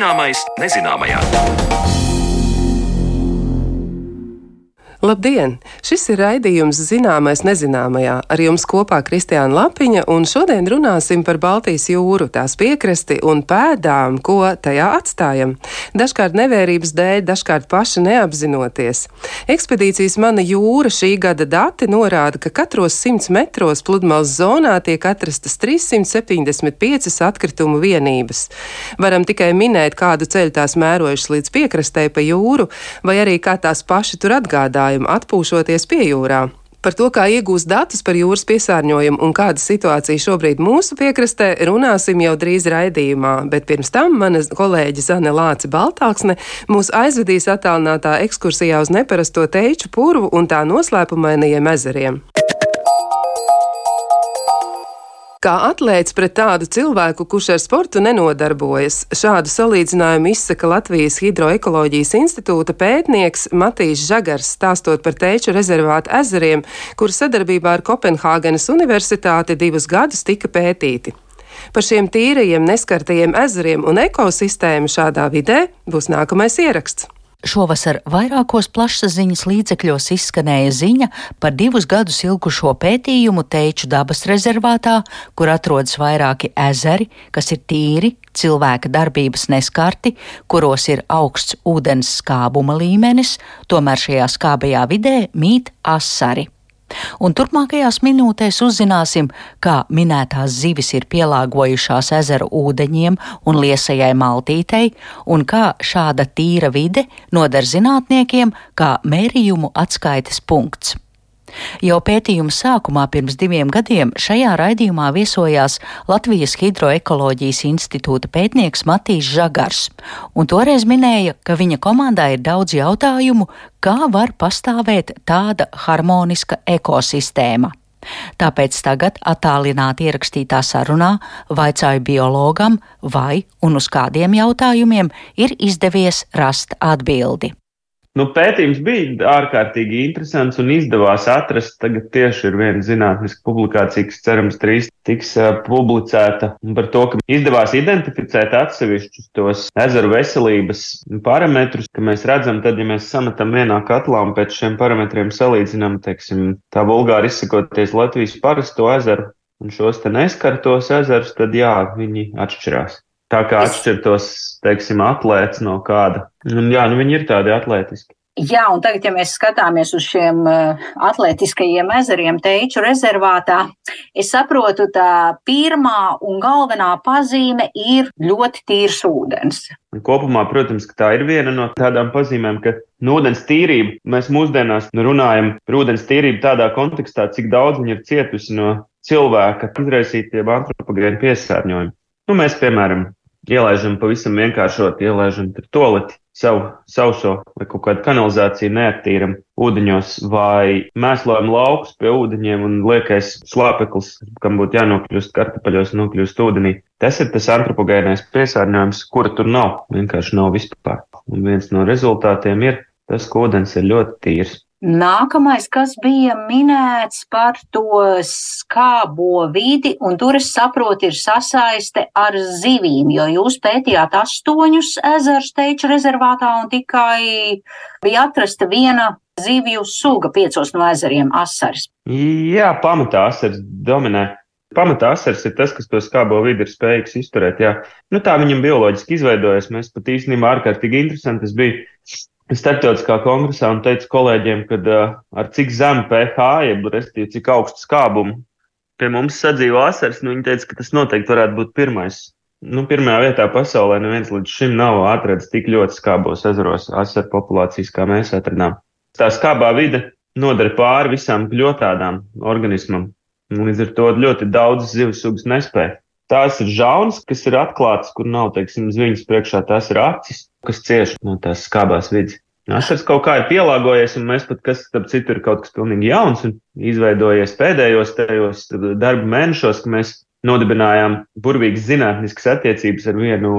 Zināmais nezināmajā. Labdien! Šis ir raidījums Zināmais nezināmajā. Ar jums kopā Kristiāna Lapiņa, un šodien runāsim par Baltijas jūru, tās piekrasti un pēdām, ko tajā atstājam. Dažkārt nevērības dēļ, dažkārt paši neapzinoties. Ekspedīcijas Mana jūra šī gada dati norāda, ka katros 100 metros pludmales zonā tiek atrastas 375 atkritumu vienības. Varam tikai minēt, kādu ceļu tās mērojušas līdz piekrastē pa jūru, vai arī kā tās paši tur atgādāja piesārņojumu atpūšoties pie jūrā. Par to, kā iegūst datus par jūras piesārņojumu un kāda situācija šobrīd mūsu piekrastē, runāsim jau drīz raidījumā, bet pirms tam mana kolēģe Zane Lāce Baltāksne mūs aizvedīs attālinātā ekskursijā uz neparasto teiču purvu un tā noslēpumainajiem ezeriem. Kā atlēts pret tādu cilvēku, kurš ar sportu nenodarbojas, šādu salīdzinājumu izsaka Latvijas Hidroekoloģijas institūta pētnieks Matīs Žagars, stāstot par teču rezervātu ezeriem, kuru sadarbībā ar Kopenhāgenes universitāti divus gadus tika pētīti. Par šiem tīrajiem, neskartajiem ezeriem un ekosistēmu šādā vidē būs nākamais ieraksts. Šovasar vairākos plašsaziņas līdzekļos izskanēja ziņa par divus gadus ilgušo pētījumu Teiču dabas rezervātā, kur atrodas vairāki ezeri, kas ir tīri, cilvēka darbības neskarti, kuros ir augsts ūdens skābuma līmenis, tomēr šajā skābajā vidē mīt asari. Un turpmākajās minūtēs uzzināsim, kā minētās zivis ir pielāgojušās ezeru ūdeņiem un liesajai maltītei, un kā šāda tīra vide noder zinātniekiem kā mērījumu atskaites punkts. Jau pētījuma sākumā pirms diviem gadiem šajā raidījumā viesojās Latvijas Hidroekoloģijas institūta pētnieks Matīs Žagars, un toreiz minēja, ka viņa komandā ir daudz jautājumu, kā var pastāvēt tāda harmoniska ekosistēma. Tāpēc tagad attālināti ierakstītā sarunā vaicāju biologam, vai un uz kādiem jautājumiem ir izdevies rast atbildi. Nu, pētījums bija ārkārtīgi interesants un izdevās atrast. Tagad tieši ir viena zinātniska publikācija, kas cerams drīz tiks publicēta par to, ka izdevās identificēt atsevišķus tos ezeru veselības parametrus, ka mēs redzam, tad, ja mēs sametam vienā katlā un pēc šiem parametriem salīdzinām, teiksim, tā vulgāri izsakoties Latvijas parasto ezeru un šos te neskartos ezerus, tad jā, viņi atšķirās. Tā kā atšķirtos, teiksim, atlēts no kāda. Un, jā, nu viņi ir tādi atlētiski. Jā, un tagad, ja mēs skatāmies uz šiem uh, atletiskajiem ezeriem Teiču rezervātā, es saprotu, tā pirmā un galvenā pazīme ir ļoti tīrs ūdens. Kopumā, protams, tā ir viena no tādām pazīmēm, ka nu, ūdens tīrība, mēs mūsdienās nu, runājam par ūdens tīrību tādā kontekstā, cik daudz viņa ir cietusi no cilvēka izraisītiem antropogēnu piesārņojumiem. Nu, mēs, piemēram, ielaižam pavisam vienkāršot, ielaižam toleti savu sauso vai kaut kādu kanalizāciju neaktīram ūdeņos vai mēslojam laukus pie ūdeņiem un liekais slāpeklis, kam būtu jānokļūst kartupeļos, nokļūst ūdenī. Tas ir tas antropogēnais piesārņojums, kura tur nav, vienkārši nav vispār. Un viens no rezultātiem ir tas, ka ūdens ir ļoti tīrs. Nākamais, kas bija minēts par to skābo vidi, un tur es saprotu, ir sasaiste ar zivīm, jo jūs pētījāt astoņus ezerus teiču rezervātā un tikai bija atrasta viena zivju suga piecos no ezeriem - asaris. Jā, pamatā asars dominē. Pamatā asars ir tas, kas to skābo vidi ir spējīgs izturēt. Jā. Nu, tā viņam bioloģiski izveidojas. Mēs pat īstenībā ārkārtīgi interesanti. Tas bija starptautiskā kongresā un teicu kolēģiem, ka uh, ar cik zemu pH, jeb respektīvi cik augstu skābumu pie mums sadzīvo asars, nu viņi teica, ka tas noteikti varētu būt pirmais. Nu, pirmajā vietā pasaulē neviens līdz šim nav atradzis tik ļoti skābos ezeros asaru populācijas, kā mēs atradām. Tā skābā vide nodara pāri visām kļotādām organismam. Līdz ar to ļoti daudz zivs sugas nespēja. Tās ir žaunas, kas ir atklātas, kur nav, teiksim, zviņas priekšā, tās ir acis kas cieš no tās skābās vidas. Asars kaut kā ir pielāgojies, un mēs pat, kas, starp citu, ir kaut kas pilnīgi jauns un izveidojies pēdējos tajos darba mēnešos, ka mēs nodibinājām burvīgas zinātniskas attiecības ar vienu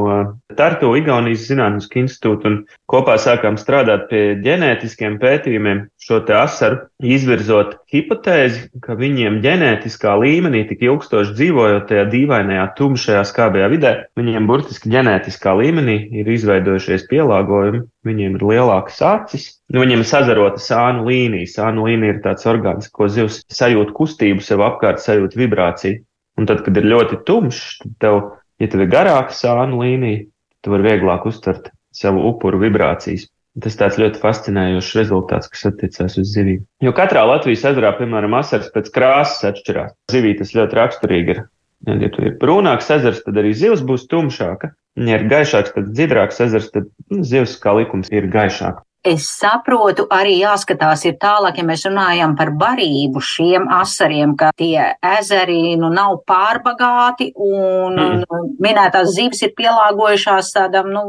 Tartu Igaunijas Zinātnisku institūtu un kopā sākām strādāt pie ģenētiskiem pētījumiem šo te asaru, izvirzot hipotēzi, ka viņiem ģenētiskā līmenī tik ilgstoši dzīvojot tajā dīvainajā tumšajā skābajā vidē, viņiem burtiski ģenētiskā līmenī ir izveidojušies pielāgojumi, viņiem ir lielākas acis, nu, viņiem ir sazarota sānu līnija. Sānu līnija ir tāds orgāns, ko zivs sajūt kustību sev apkārt, sajūt vibrāciju. Un tad, kad ir ļoti tumšs, tad tev, ja tev ir garāka sānu līnija, tu vari vieglāk uztvert savu upuru vibrācijas. Tas tāds ļoti fascinējošs rezultāts, kas attiecās uz zivīm. Jo katrā Latvijas ezerā, piemēram, asars pēc krāsas atšķirās. Zivī tas ļoti raksturīgi ir. Ja tur ir brūnāks ezers, tad arī zivs būs tumšāka. Ja ir gaišāks, tad dzidrāks ezers, tad nu, zivs kā likums ir gaišāka. Es saprotu, arī jāskatās ir tālāk, ja mēs runājam par barību šiem asariem, ka tie ezeri nu nav pārbagāti un, mm. minētās zivis ir pielāgojušās tādam, nu,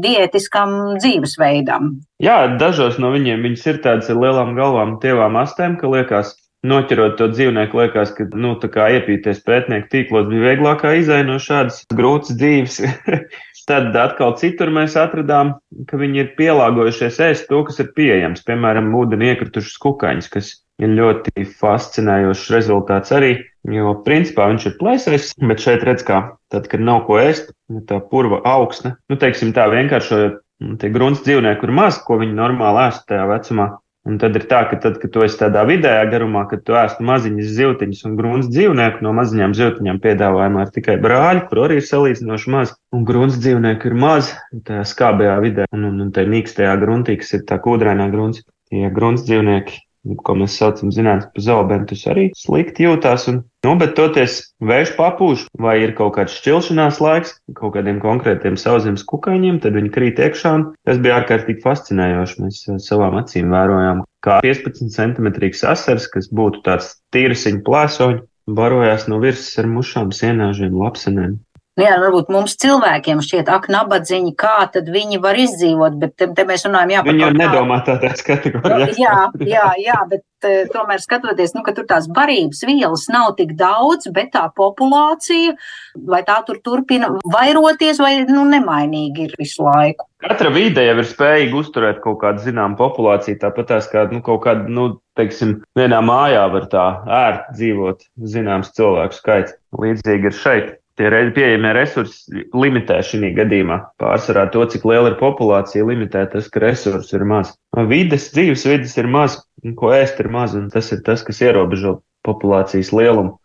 dietiskam dzīvesveidam. Jā, dažos no viņiem viņas ir tādas ar lielām galvām, tievām astēm, ka liekas, Noķerot to dzīvnieku, liekas, ka, nu, iepīties pētnieku tīklos bija vieglākā izēja no šādas grūtas dzīves. Tad atkal citur mēs atradām, ka viņi ir pielāgojušies ēst to, kas ir pieejams. Piemēram, ūdenī iekritušas kukaiņas, kas ir ļoti fascinējošs rezultāts arī, jo principā viņš ir plēsējis, bet šeit redz, kā tad, kad nav ko ēst, tā purva augsne, nu, teiksim tā vienkāršojot, tie grunts dzīvnieki ir maz, ko viņi normāli ēst tajā vecumā. Un tad ir tā, ka tad, kad tu esi tādā vidējā garumā, kad tu ēst maziņas zivtiņas un grūns dzīvnieku, no maziņām zivtiņām piedāvājumā ir tikai brāļi, kur arī ir salīdzinoši maz, un grūns dzīvnieku ir maz tajā skābajā vidē, un, un, un tajā mīkstajā gruntī, kas ir tā kūdrainā grunts. Tie grunts dzīvnieki ko mēs saucam zinātnē par zoobentus, arī slikti jūtās. Un, nu, bet toties vējš papūš, vai ir kaut kāds šķilšanās laiks kaut kādiem konkrētiem sauszemes kukaiņiem, tad viņi krīt iekšā. Tas bija ārkārtīgi fascinējoši. Mēs uh, savām acīm vērojām, kā 15 centimetrīgs asars, kas būtu tāds tīrsiņu plēsoņi, barojās no virsmas ar mušām, sienāžiem, lapsenēm. Nu jā, varbūt mums cilvēkiem šķiet, ak, nabadzīņi, kā tad viņi var izdzīvot, bet te, te mēs runājam, jā, Viņi jau nedomā tādās kategorijās. Nu, jā, jā, jā, bet uh, tomēr skatoties, nu, ka tur tās barības vielas nav tik daudz, bet tā populācija, vai tā tur turpina vairoties, vai, nu, nemainīgi ir visu laiku. Katra vide jau ir spējīga uzturēt kaut kādu zinām populāciju, tāpat tās kā, nu, kaut kādu, nu, teiksim, vienā mājā var tā ērt dzīvot zināms cilvēku skaits. Līdzīgi ir šeit tie pieejamie resursi limitē šī gadījumā. Pārsvarā to, cik liela ir populācija, limitē tas, ka resursi ir maz. Vides, dzīves vidas ir maz, ko ēst ir maz, un tas ir tas, kas ierobežo populācijas lielumu.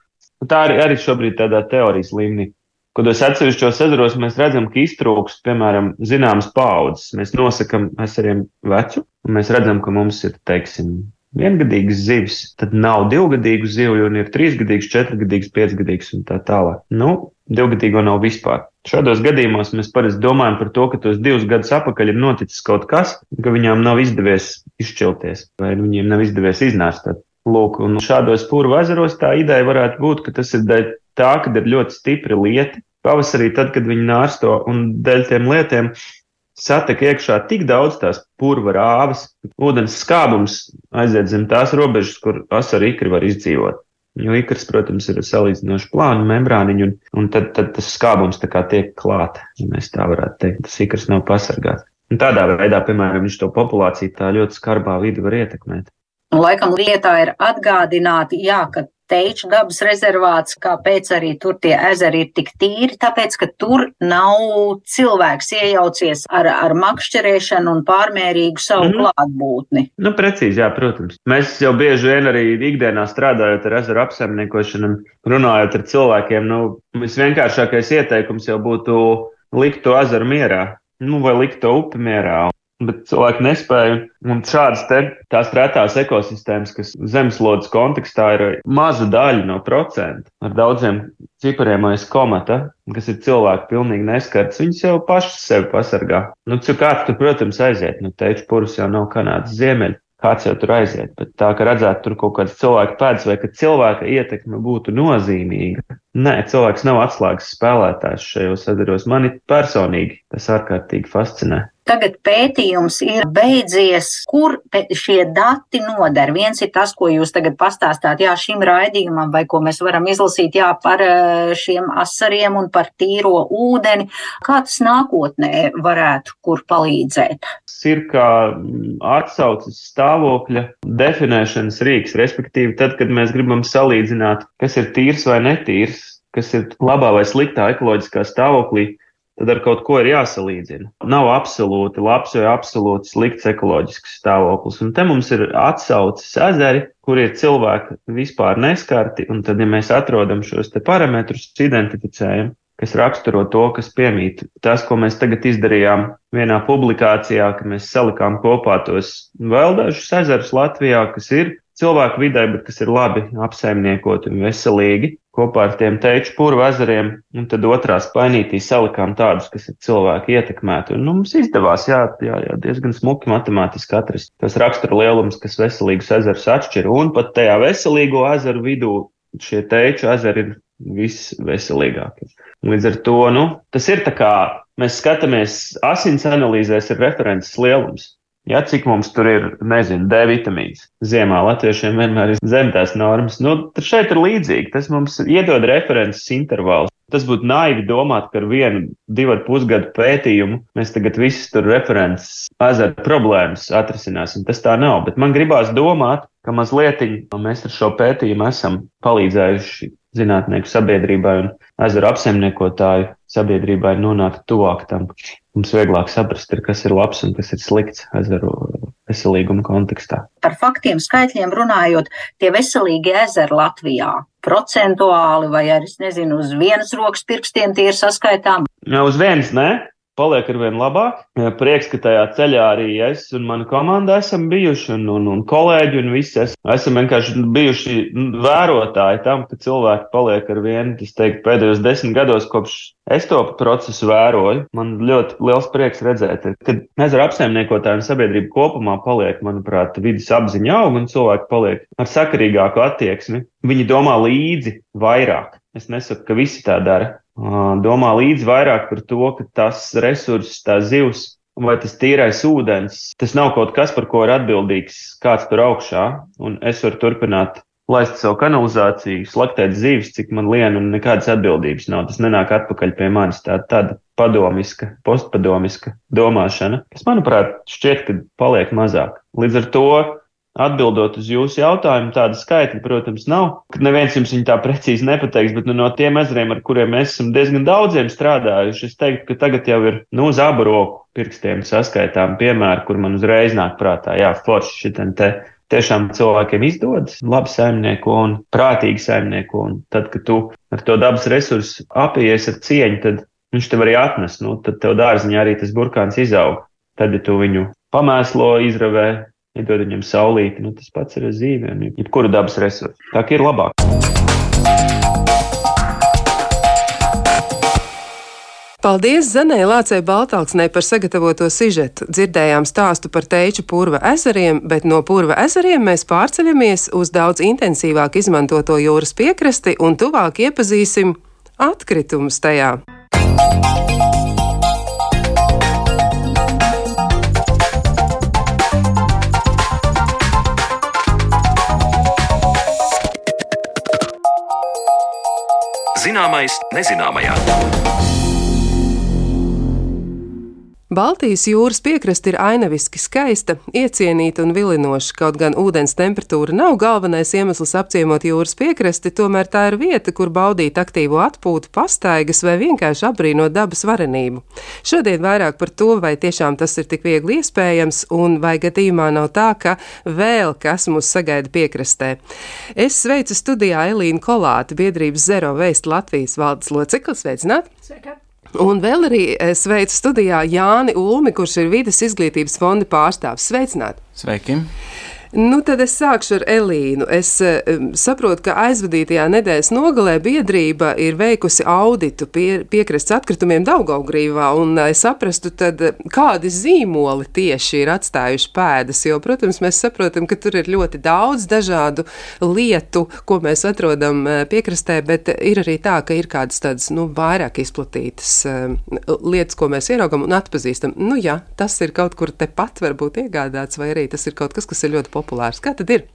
Tā arī, arī šobrīd tādā teorijas līmenī. Kādos atsevišķos ezeros mēs redzam, ka iztrūkst, piemēram, zināmas paudzes. Mēs nosakām ezeriem vecu, un mēs redzam, ka mums ir, teiksim, viengadīgas zivis, tad nav divgadīgu zivju, un ir trīsgadīgs, četrgadīgs, piecgadīgs un tā tālāk. Nu, divgadīgo nav vispār. Šādos gadījumos mēs parasti domājam par to, ka tos divus gadus atpakaļ ir noticis kaut kas, ka viņām nav izdevies izšķilties, vai viņiem nav izdevies iznākt. Lūk, un šādos pūru ezeros tā ideja varētu būt, ka tas ir dēļ tā, ka ir ļoti stipri lieti. Pavasarī, tad, kad viņi nārsto un dēļ tiem lietiem, satek iekšā tik daudz tās purva rāvas, ūdens skābums aiziet zem tās robežas, kur asari ikri var izdzīvot. Jo ikrs, protams, ir salīdzinoši plāna membrāniņa, un, un tad, tad tas skābums tā kā tiek klāt, ja mēs tā varētu teikt. Tas ikrs nav pasargāts. Un tādā veidā, piemēram, viņš to populāciju tā ļoti skarbā vidi var ietekmēt. Laikam lietā ir atgādināti, jā, ka Teiču dabas rezervāts, kāpēc arī tur tie ezeri ir tik tīri, tāpēc, ka tur nav cilvēks iejaucies ar, ar makšķerēšanu un pārmērīgu savu mm -hmm. klātbūtni. Nu, precīzi, jā, protams. Mēs jau bieži vien arī ikdienā strādājot ar ezeru apsaimniekošanu un runājot ar cilvēkiem, nu, visvienkāršākais ieteikums jau būtu likt to ezeru mierā. Nu, vai likt to upi mierā bet cilvēki nespēja. Un šādas te tās retās ekosistēmas, kas zemeslodes kontekstā ir maza daļa no procenta, ar daudziem cipariem aiz komata, kas ir cilvēki pilnīgi neskarts, viņas jau pašas sevi pasargā. Nu, cik kāds tur, protams, aiziet, nu, teicu, purus jau nav Kanādas ziemeļi. Kāds jau tur aiziet, bet tā, ka redzētu tur kaut kādas cilvēka pēdas vai ka cilvēka ietekme būtu nozīmīga. Nē, cilvēks nav atslēgas spēlētājs šajos sadaros. Mani personīgi tas ārkārtīgi fascinē. Tagad pētījums ir beidzies, kur šie dati noder. Viens ir tas, ko jūs tagad pastāstāt, jā, šim raidījumam, vai ko mēs varam izlasīt, jā, par eh, šiem asariem un par tīro ūdeni. Kā tas nākotnē varētu kur palīdzēt? Ir kā mm, atsaucas stāvokļa definēšanas rīks, respektīvi tad, kad mēs gribam salīdzināt, kas ir tīrs vai netīrs, kas ir labā vai sliktā ekoloģiskā stāvoklī tad ar kaut ko ir jāsalīdzina. Nav absolūti labs vai absolūti slikts ekoloģisks stāvoklis. Un te mums ir atsaucis ezeri, kur ir cilvēki vispār neskarti, un tad, ja mēs atrodam šos parametrus, identificējam, kas raksturo to, kas piemīt. Tas, ko mēs tagad izdarījām vienā publikācijā, ka mēs salikām kopā tos vēl dažus ezerus Latvijā, kas ir cilvēku vidē, bet kas ir labi apsaimniekoti un veselīgi kopā ar tiem teču purvu ezeriem, un tad otrās painītī salikām tādus, kas ir cilvēki ietekmēti. Un nu, mums izdevās, jā, jā, jā, diezgan smuki matemātiski atrast tos rakstura lielums, kas veselīgus ezerus atšķir, un pat tajā veselīgo ezeru vidū šie teču ezeri ir visveselīgākie. Līdz ar to, nu, tas ir tā kā mēs skatāmies asins analīzēs ir references lielums. Ja, cik mums tur ir, nezinu, D vitamīns. Ziemā latviešiem vienmēr ir zem tās normas. Nu, tad šeit ir līdzīgi. Tas mums iedod references intervālus. Tas būtu naivi domāt, ka ar vienu, divu ar pusgadu pētījumu mēs tagad visas tur references ezeru problēmas atrisināsim. Tas tā nav. Bet man gribās domāt, ka mazliet mēs ar šo pētījumu esam palīdzējuši zinātnieku sabiedrībai un ezeru apsaimniekotāju sabiedrībai nonākt tuvāk tam. Mums vieglāk saprast, ir, kas ir labs un kas ir slikts ezeru veselīguma kontekstā. Par faktiem, skaitļiem runājot, tie veselīgi ezeri Latvijā procentuāli vai arī, es nezinu, uz vienas rokas pirkstiem tie ir saskaitām? Jā, uz vienas, nē paliek ar vien labāk. Prieks, ka tajā ceļā arī es un mana komanda esam bijuši, un, un, un kolēģi, un visi es, esam vienkārši bijuši vērotāji tam, ka cilvēki paliek ar vienu, es teiktu, pēdējos desmit gados, kopš es to procesu vēroju. Man ļoti liels prieks redzēt, ka ezera apsaimniekotāji un sabiedrība kopumā paliek, manuprāt, vidas apziņa aug un cilvēki paliek ar sakarīgāku attieksmi. Viņi domā līdzi vairāk. Es nesaku, ka visi tā dara, domā līdzi vairāk par to, ka tas resurss, tā zivs vai tas tīrais ūdens, tas nav kaut kas, par ko ir atbildīgs kāds tur augšā, un es varu turpināt laist savu kanalizāciju, slaktēt zīves, cik man lien, un nekādas atbildības nav. Tas nenāk atpakaļ pie manis. Tā tāda padomiska, postpadomiska domāšana, kas, manuprāt, šķiet, ka paliek mazāk. Līdz ar to Atbildot uz jūsu jautājumu, tāda skaitļa, protams, nav. Neviens jums tā precīzi nepateiks, bet nu, no tiem ezeriem, ar kuriem mēs esam diezgan daudziem strādājuši, es teiktu, ka tagad jau ir nu, uz abu roku pirkstiem saskaitām piemēri, kur man uzreiz nāk prātā, jā, forši šitien te tiešām cilvēkiem izdodas labi saimnieko un prātīgi saimnieko. Un tad, kad tu ar to dabas resursu apies ar cieņu, tad viņš tev arī atnes, nu, tad tev dārziņā arī tas burkāns izaug. Tad, ja tu viņu pamēslo, izravē, iedod viņam saulīti, nu, tas pats ir ar zīmēm, jebkuru dabas resursu. Tā ir labāk. Paldies Zanē Lācei Baltāksnē par sagatavoto sižetu. Dzirdējām stāstu par teiču purva ezeriem, bet no purva ezeriem mēs pārceļamies uz daudz intensīvāk izmantoto jūras piekrasti un tuvāk iepazīsim atkritumus tajā. Zināmais nezināmajā. Baltijas jūras piekraste ir ainaviski skaista, iecienīta un vilinoša. Kaut gan ūdens temperatūra nav galvenais iemesls apciemot jūras piekrasti, tomēr tā ir vieta, kur baudīt aktīvo atpūtu, pastaigas vai vienkārši apbrīnot dabas varenību. Šodien vairāk par to, vai tiešām tas ir tik viegli iespējams, un vai gadījumā nav tā, ka vēl kas mūs sagaida piekrastē. Es sveicu studijā Elīnu Kolāti, biedrības Zero Waste Latvijas valdes loceklis. Sveicināt! Sveika! Un vēl arī eh, sveicu studijā Jāni Ulmi, kurš ir vidas izglītības fonda pārstāvs. Sveicināti! Sveiki! Nu, tad es sākšu ar Elīnu. Es uh, saprotu, ka aizvadītajā nedēļas nogalē biedrība ir veikusi auditu pie, piekrastes atkritumiem Daugaugrīvā, un lai uh, saprastu, tad kādi zīmoli tieši ir atstājuši pēdas, jo, protams, mēs saprotam, ka tur ir ļoti daudz dažādu lietu, ko mēs atrodam uh, piekrastē, bet ir arī tā, ka ir kādas tādas, nu, vairāk izplatītas lietas, ko mēs ieraugam un atpazīstam. Nu, jā, tas ir kaut kur tepat varbūt iegādāts, vai arī tas ir kaut kas, kas ir ļoti populārs populārs. Kā tad ir?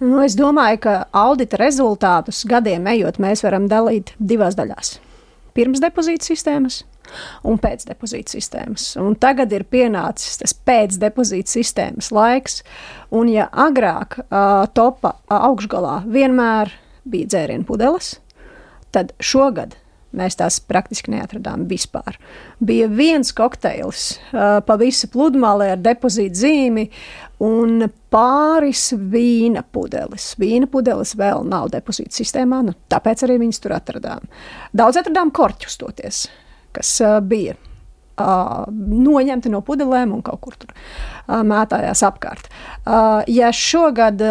Nu, es domāju, ka audita rezultātus gadiem ejot, mēs varam dalīt divās daļās. Pirms depozīta sistēmas un pēc depozīta sistēmas. Un tagad ir pienācis tas pēc depozīta sistēmas laiks. Un, ja agrāk uh, topa augšgalā vienmēr bija dzērienu pudeles, tad šogad Mēs tās praktiski neatradām vispār. Bija viens kokteils uh, pa visu pludmali ar depozītu zīmi un pāris vīna pudeles. Vīna pudeles vēl nav depozīta sistēmā, nu, tāpēc arī viņas tur atradām. Daudz atradām korķus toties, kas uh, bija uh, noņemti no pudelēm un kaut kur tur uh, mētājās apkārt. Uh, ja šogad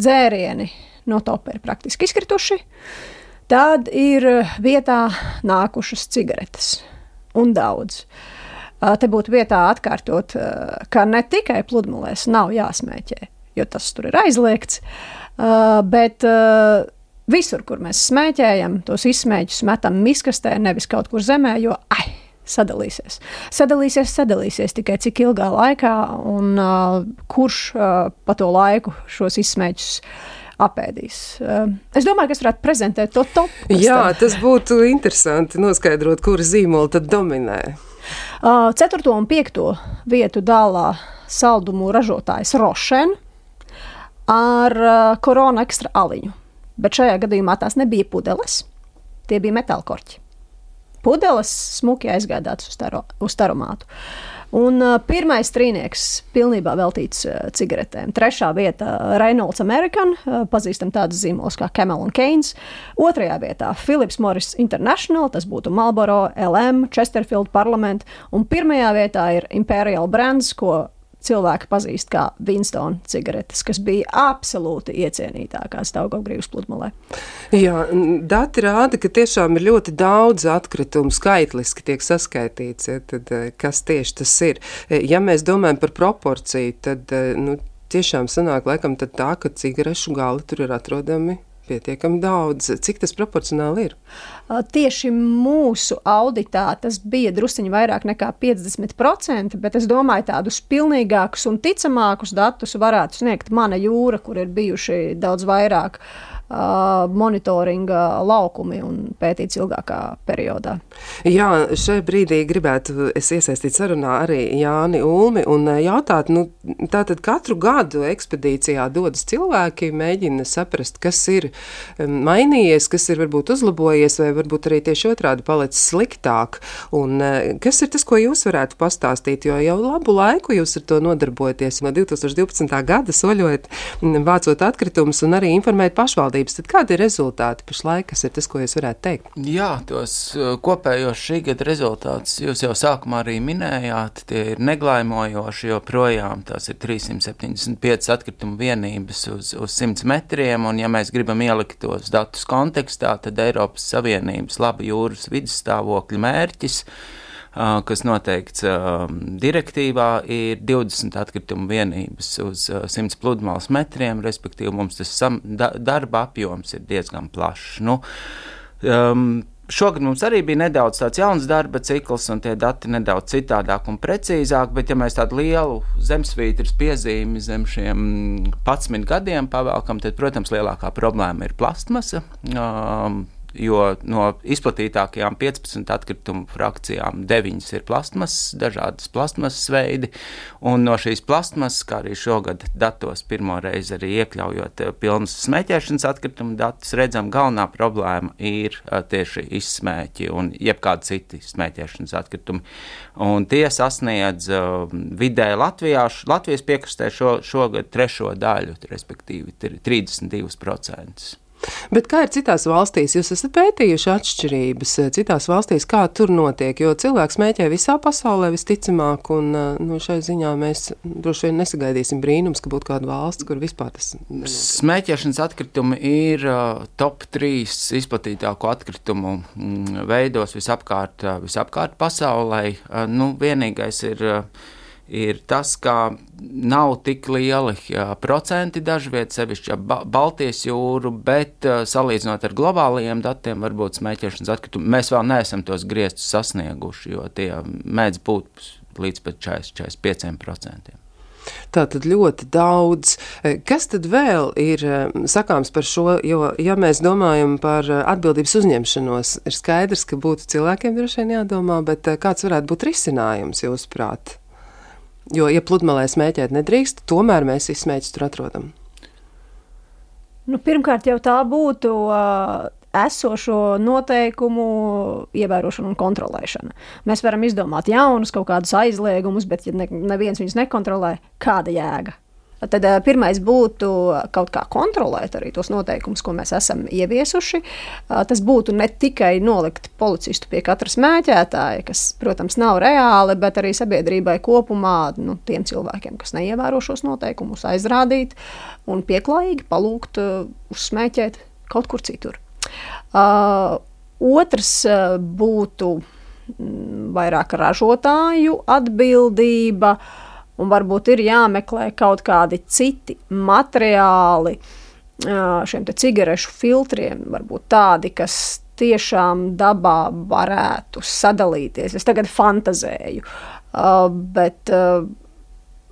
dzērieni no topa ir praktiski izkrituši, uh, Tad ir eh, vietā nākušas cigaretes un daudz. Te būtu vietā atkārtot, ka ne tikai pludmalēs nav jāsmēķē, jo tas tur ir aizliegts, bet visur, kur mēs smēķējam, tos izsmēķus metam miskastē, nevis kaut kur zemē, jo ai, sadalīsies. Sadalīsies, sadalīsies tikai cik ilgā laikā un kurš pa to laiku šos izsmēķus apēdīs. Ehm, es domāju, ka es varētu prezentēt to topu. Jā, tad... tas būtu interesanti noskaidrot, kura zīmola tad dominē. Ceturto un piekto vietu dālā saldumu ražotājs Rošen ar korona ekstra aliņu. Bet šajā gadījumā tās nebija pudeles, tie bija metāla korķi. Pudeles smuki aizgādātas uz, taro, uz taromātu. Uh, Un uh, pirmais trīnieks pilnībā veltīts uh, cigaretēm. Trešā vieta - Reynolds American, uh, pazīstam tādus zīmolus kā Camel un Keynes. Otrajā vietā - Philips Morris International, tas būtu Marlboro, LM, Chesterfield Parliament. Un pirmajā vietā ir Imperial Brands, ko cilvēki pazīst kā Winston cigaretes, kas bija absolūti iecienītākās Daugavgrības pludmalē. Jā, dati rāda, ka tiešām ir ļoti daudz atkritumu skaitliski tiek saskaitīts, ja, tad eh, kas tieši tas ir. Eh, ja mēs domājam par proporciju, tad, eh, nu, tiešām sanāk laikam tā, ka cigarešu gali tur ir atrodami pietiekami daudz. Cik tas proporcionāli ir? Tieši mūsu auditā tas bija drusciņi vairāk nekā 50%, bet es domāju, tādus pilnīgākus un ticamākus datus varētu sniegt mana jūra, kur ir bijuši daudz vairāk uh, monitoringa laukumi un pētīts ilgākā periodā. Jā, šai brīdī gribētu es iesaistīt sarunā arī Jāni Ulmi un jautāt, nu, tātad katru gadu ekspedīcijā dodas cilvēki, mēģina saprast, kas ir mainījies, kas ir varbūt uzlabojies, vai varbūt arī tieši otrādi palicis sliktāk. Un kas ir tas, ko jūs varētu pastāstīt, jo jau labu laiku jūs ar to nodarbojaties, no 2012. gada soļojat, vācot atkritumus un arī informēt pašvaldību pašvaldības, tad kādi ir rezultāti pašlaik, kas ir tas, ko jūs varētu teikt? Jā, tos uh, kopējos šī gada rezultātus jūs jau sākumā arī minējāt, tie ir neglājumojoši, jo projām tās ir 375 atkritumu vienības uz, uz 100 metriem, un ja mēs gribam ielikt tos datus kontekstā, tad Eiropas Savienības laba jūras vidas stāvokļa mērķis ir kas noteikts direktīvā, ir 20 atkritumu vienības uz 100 pludmales metriem, respektīvi mums tas sam, da, darba apjoms ir diezgan plašs. Nu, um, Šogad mums arī bija nedaudz tāds jauns darba cikls, un tie dati nedaudz citādāk un precīzāk, bet, ja mēs tādu lielu zemesvītras piezīmi zem šiem 11 gadiem pavēlkam, tad, protams, lielākā problēma ir plastmasa. Um, jo no izplatītākajām 15 atkritumu frakcijām 9 ir plasmasas, dažādas plasmasas veidi, un no šīs plasmasas, kā arī šogad datos pirmo reizi arī iekļaujot eh, pilnas smēķēšanas atkritumu datus, redzam, galvenā problēma ir eh, tieši izsmēķi un jebkādi citi smēķēšanas atkritumi. Un tie sasniedz uh, vidēji Latvijā, Latvijas piekrastē šo, šogad trešo daļu, respektīvi 32%. Bet kā ir citās valstīs? Jūs esat pētījuši atšķirības eh, citās valstīs, kā tur notiek, jo cilvēks smēķē visā pasaulē visticamāk, un eh, nu, šai ziņā mēs droši vien nesagaidīsim brīnums, ka būtu kāda valsts, kur vispār tas nenotiek. Smēķēšanas atkritumi ir uh, top 3 izplatītāko atkritumu mm, veidos visapkārt, visapkārt pasaulē. Nu, vienīgais ir ir tas, ka nav tik lieli procenti dažviet, sevišķi ap ba Baltijas jūru, bet uh, salīdzinot ar globālajiem datiem, varbūt smēķēšanas atkritumi, mēs vēl neesam tos griestus sasnieguši, jo tie mēdz būt līdz pat 40-45%. Tā tad ļoti daudz. Kas tad vēl ir sakāms par šo? Jo, ja mēs domājam par atbildības uzņemšanos, ir skaidrs, ka būtu cilvēkiem droši vien jādomā, bet kāds varētu būt risinājums jūsuprāt? Jo, ja pludmalē smēķēt nedrīkst, tomēr mēs izsmēķus tur atrodam. Nu, pirmkārt, jau tā būtu uh, esošo noteikumu ievērošana un kontrolēšana. Mēs varam izdomāt jaunus kaut kādus aizliegumus, bet, ja ne, neviens viņus nekontrolē, kāda jēga? Tad eh, pirmais būtu kaut kā kontrolēt arī tos noteikumus, ko mēs esam ieviesuši. Eh, tas būtu ne tikai nolikt policistu pie katra smēķētāja, kas, protams, nav reāli, bet arī sabiedrībai kopumā, nu, tiem cilvēkiem, kas neievēro šos noteikumus, aizrādīt un pieklājīgi palūgt eh, uzsmēķēt kaut kur citur. Uh, otrs būtu mm, vairāk ražotāju atbildība. Uh, un varbūt ir jāmeklē kaut kādi citi materiāli šiem cigarešu filtriem, varbūt tādi, kas tiešām dabā varētu sadalīties. Es tagad fantazēju, bet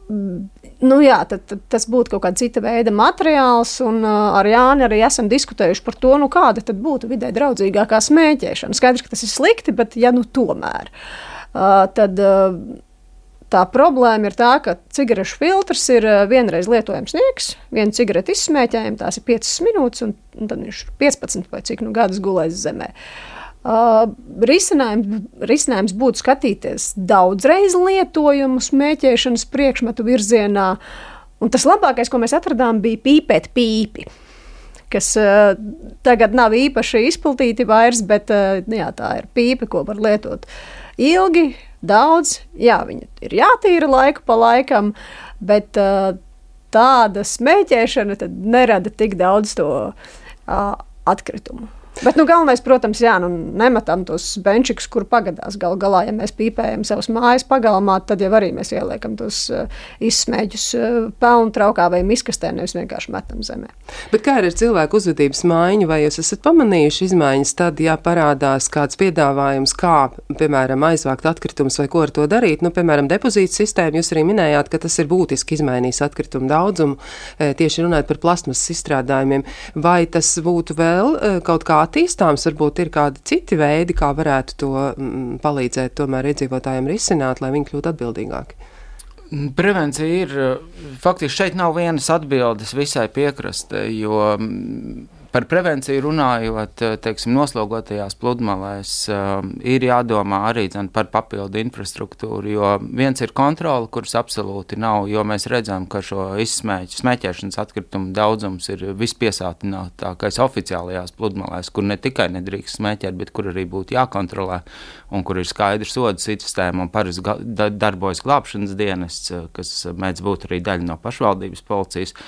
nu jā, tad, tad tas būtu kaut kāda cita veida materiāls. Un uh, ar Jāni arī esam diskutējuši par to, nu, kāda tad būtu vidē draudzīgākā smēķēšana. Skaidrs, ka tas ir slikti, bet ja nu tomēr, uh, tad. Uh, Tā problēma ir tā, ka cigarešu filtrs ir eh, vienreiz lietojams sniegs, viena cigarete izsmēķējama, tās ir 5 minūtes, un, un tad viņš ir 15 vai cik nu gadus gulējis zemē. Uh, risinājums, risinājums būtu skatīties daudzreiz lietojumu smēķēšanas priekšmetu virzienā, un tas labākais, ko mēs atradām, bija pīpēt pīpi kas uh, tagad nav īpaši izplatīti vairs, bet uh, jā, tā ir pīpe, ko var lietot ilgi, daudz. Jā, viņa ir jātīra laiku pa laikam, bet uh, tāda smēķēšana nerada tik daudz to uh, atkritumu. Bet nu, galvenais, protams, jā, nu, nemetam tos benčikus, kur pagadās. Galu galā, ja mēs pīpējam savus mājas pagalmā, tad jau arī mēs ieliekam tos uh, izsmēķus uh, pelnu traukā vai miskastē, nevis vienkārši metam zemē. Bet kā ar cilvēku uzvedības maiņu? Vai jūs esat pamanījuši izmaiņas tad, ja parādās kāds piedāvājums, kā, piemēram, aizvākt atkritumus vai ko ar to darīt? Nu, piemēram, depozīta sistēma, jūs arī minējāt, ka tas ir būtiski izmainījis atkritumu daudzumu, e, tieši runājot par plasmasas izstrādājumiem. Vai tas būtu vēl kaut kā attīstāms, varbūt ir kādi citi veidi, kā varētu to mm, palīdzēt tomēr iedzīvotājiem risināt, lai viņi kļūtu atbildīgāki. Prevencija ir faktiski šeit nav vienas atbildes visai piekrastē, jo Par prevenciju runājot, eh, teiksim, noslogotajās pludmalēs, uh, ir jādomā arī dzen, par papildu infrastruktūru, jo viens ir kontrole, kuras absolūti nav, jo mēs redzam, ka šo izsmēķu, smēķēšanas atkritumu daudzums ir vispiesātinātākais oficiālajās pludmalēs, kur ne tikai nedrīkst smēķēt, bet kur arī būtu jākontrolē, un kur ir skaidrs sodu sistēma un parasti darbojas glābšanas dienests, eh, kas mēdz būt arī daļa no pašvaldības policijas.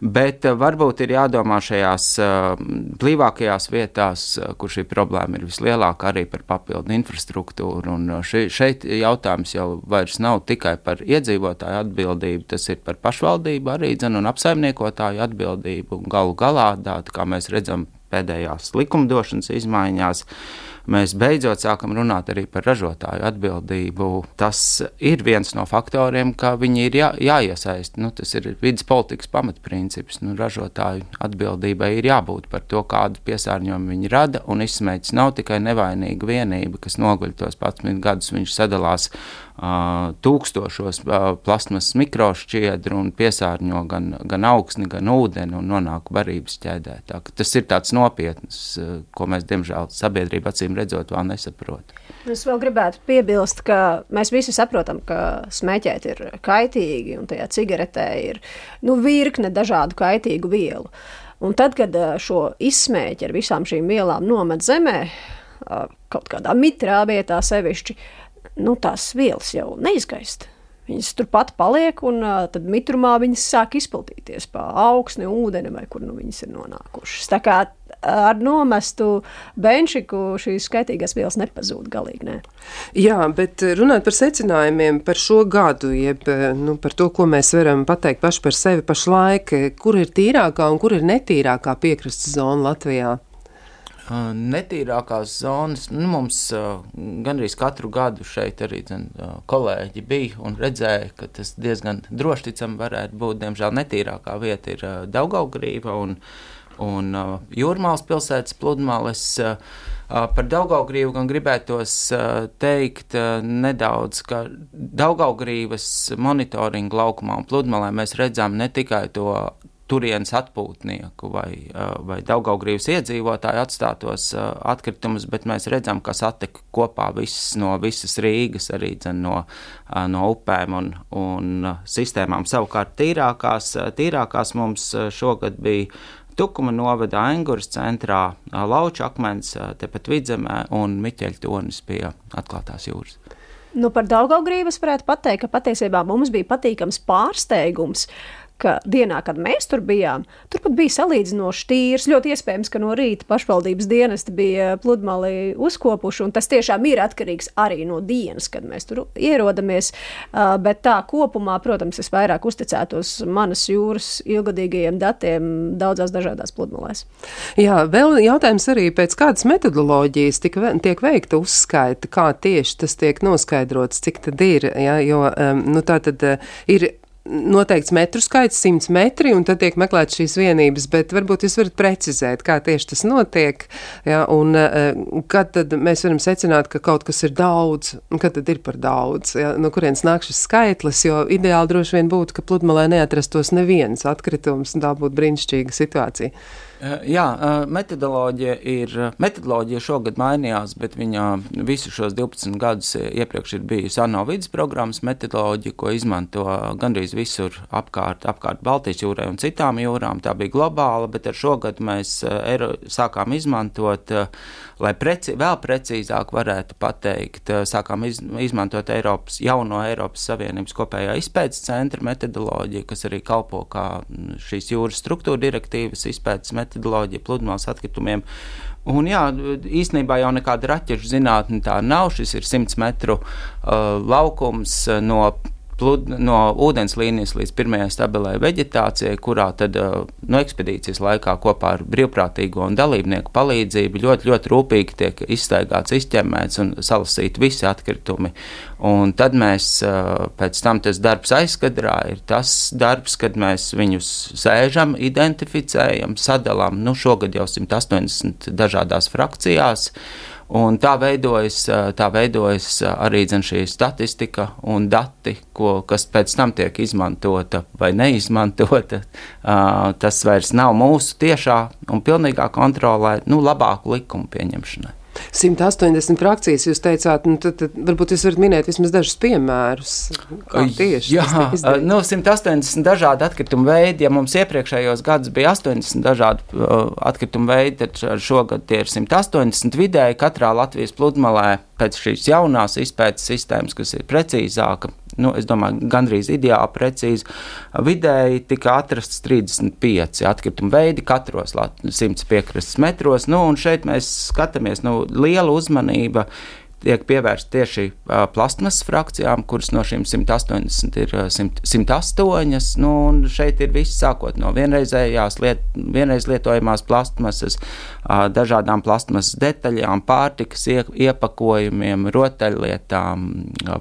Bet uh, varbūt ir jādomā šajās uh, blīvākajās vietās, uh, kur šī problēma ir vislielākā, arī par papildu infrastruktūru. Un ši, šeit jautājums jau vairs nav tikai par iedzīvotāju atbildību, tas ir par pašvaldību arī dzen, un apsaimniekotāju atbildību. Galu galā, tā, kā mēs redzam pēdējās likumdošanas izmaiņās, uh, mēs beidzot sākam runāt arī par ražotāju atbildību. Tas ir viens no faktoriem, kā viņi ir jā, jāiesaist. Nu, tas ir vidas politikas pamatprincips. Nu, ražotāju atbildībai ir jābūt par to, kādu piesārņojumu viņi rada. Un izsmēķis nav tikai nevainīga vienība, kas noguļ tos 11 gadus. Viņš sadalās tūkstošos plasmas mikrošķiedru un piesārņo gan, gan augsni, gan ūdeni un nonāk barības ķēdē. Tā, tas ir tāds nopietns, ko mēs, diemžēl, sabiedrība acīm redzot, vēl nesaprotam. Es vēl gribētu piebilst, ka mēs visi saprotam, ka smēķēt ir kaitīgi un tajā cigaretē ir nu, virkne dažādu kaitīgu vielu. Un tad, kad šo izsmēķi ar visām šīm vielām nomet zemē, kaut kādā mitrā vietā sevišķi, nu, tās vielas jau neizgaist. Viņas turpat paliek, un uh, tad mitrumā viņas sāk izplatīties pa augsni, ūdeni vai kur nu viņas ir nonākušas. Tā kā ar nomestu benčiku šīs skaitīgās vielas nepazūd galīgi. Ne. Jā, bet runājot par secinājumiem par šo gadu, jeb nu, par to, ko mēs varam pateikt paši par sevi pašlaik, kur ir tīrākā un kur ir netīrākā piekrastes zona Latvijā? Netīrākās zonas nu, mums gandrīz katru gadu šeit arī dzen, kolēģi bija un redzēja, ka tas diezgan droši ticam varētu būt. Diemžēl netīrākā vieta ir Daugaugrīva un, un Jūrmālas pilsētas pludmales. Par Daugaugrīvu gan gribētos teikt nedaudz, ka Daugaugrīvas monitoringa laukumā un pludmalē mēs redzam ne tikai to turienes atpūtnieku vai, vai Daugaugrības iedzīvotāju atstātos atkritumus, bet mēs redzam, ka satek kopā viss no visas Rīgas, arī dzen, no, no upēm un, un sistēmām. Savukārt tīrākās, tīrākās mums šogad bija Tukuma novada Angūras centrā, Lauča akmens, tepat vidzemē un Miķeļa tonis pie atklātās jūras. Nu, par Daugaugrības varētu pateikt, ka patiesībā mums bija patīkams pārsteigums. Uh, ka dienā, kad mēs tur bijām, tur pat bija salīdzinoši tīrs. Ļoti iespējams, ka no rīta pašvaldības dienesti bija pludmali uzkopuši, un tas tiešām ir atkarīgs arī no dienas, kad mēs tur ierodamies. Bet tā kopumā, protams, es vairāk uzticētos manas jūras ilgadīgajiem datiem daudzās dažādās pludmalēs. Jā, vēl jautājums arī pēc kādas metodoloģijas tika, tiek veikta uzskaita, kā tieši tas tiek noskaidrots, cik tad ir, jā, jo, nu tā tad ir noteikts metru skaits, 100 metri, un tad tiek meklēts šīs vienības, bet varbūt jūs varat precizēt, kā tieši tas notiek, ja, un uh, kad tad mēs varam secināt, ka kaut kas ir daudz, un kad tad ir par daudz, ja, no kurienes nāk šis skaitlis, jo ideāli droši vien būtu, ka pludmalē neatrastos neviens atkritums, un tā būtu brīnišķīga situācija. Eh, jā, eh, metodoloģija ir. Eh, metodoloģija šogad mainījās, bet viņa visu šos 12 gadus iepriekš ir bijusi ANO vidas programmas metodoloģija, ko izmanto gandrīz visur apkārt, apkārt Baltijas jūrai un citām jūrām. Tā bija globāla, bet ar šogad mēs sākām izmantot, lai preci, vēl precīzāk varētu pateikt, sākām iz, izmantot Eiropas, jauno Eiropas Savienības kopējā izpētes centra metodoloģiju, kas arī kalpo kā šīs jūras struktūra direktīvas izpētes metodoloģija pludmales atkritumiem. Un jā, īstenībā jau nekāda raķešu zinātne tā nav. Šis ir 100 metru uh, laukums no plud, no ūdens līnijas līdz pirmajai stabilai veģetācijai, kurā tad uh, no ekspedīcijas laikā kopā ar brīvprātīgo un dalībnieku palīdzību ļoti, ļoti rūpīgi tiek izstaigāts, izķemmēts un salasīti visi atkritumi. Un tad mēs uh, pēc tam tas darbs aizkadrā ir tas darbs, kad mēs viņus sēžam, identificējam, sadalām, nu šogad jau 180 dažādās frakcijās. Un tā veidojas, tā veidojas arī šī statistika un dati, ko, kas pēc tam tiek izmantota vai neizmantota. Tas vairs nav mūsu tiešā un pilnīgā kontrolē, nu, labāku likumu pieņemšanai. 180 frakcijas, jūs teicāt, nu, tad, tad varbūt jūs varat minēt vismaz dažus piemērus. Tieši Jā, nu, 180 dažādi atkritumu veidi. Ja mums iepriekšējos gados bija 80 dažādi uh, atkritumu veidi, tad šogad tie ir 180 vidēji katrā Latvijas pludmalē pēc šīs jaunās izpētes sistēmas, kas ir precīzāka nu, es domāju, gandrīz ideāli precīzi. Vidēji tika atrasts 35 atkritumu veidi katros 100 piekrastes metros. Nu, šeit mēs skatāmies, nu, liela uzmanība tiek pievērsta tieši plasmasas frakcijām, kuras no šīm 180 ir uh, 100, 108. Nu, šeit ir viss sākot no vienreizējās, liet, vienreiz lietojamās plasmasas, dažādām plasmasas detaļām, pārtikas ie, iepakojumiem, rotaļlietām,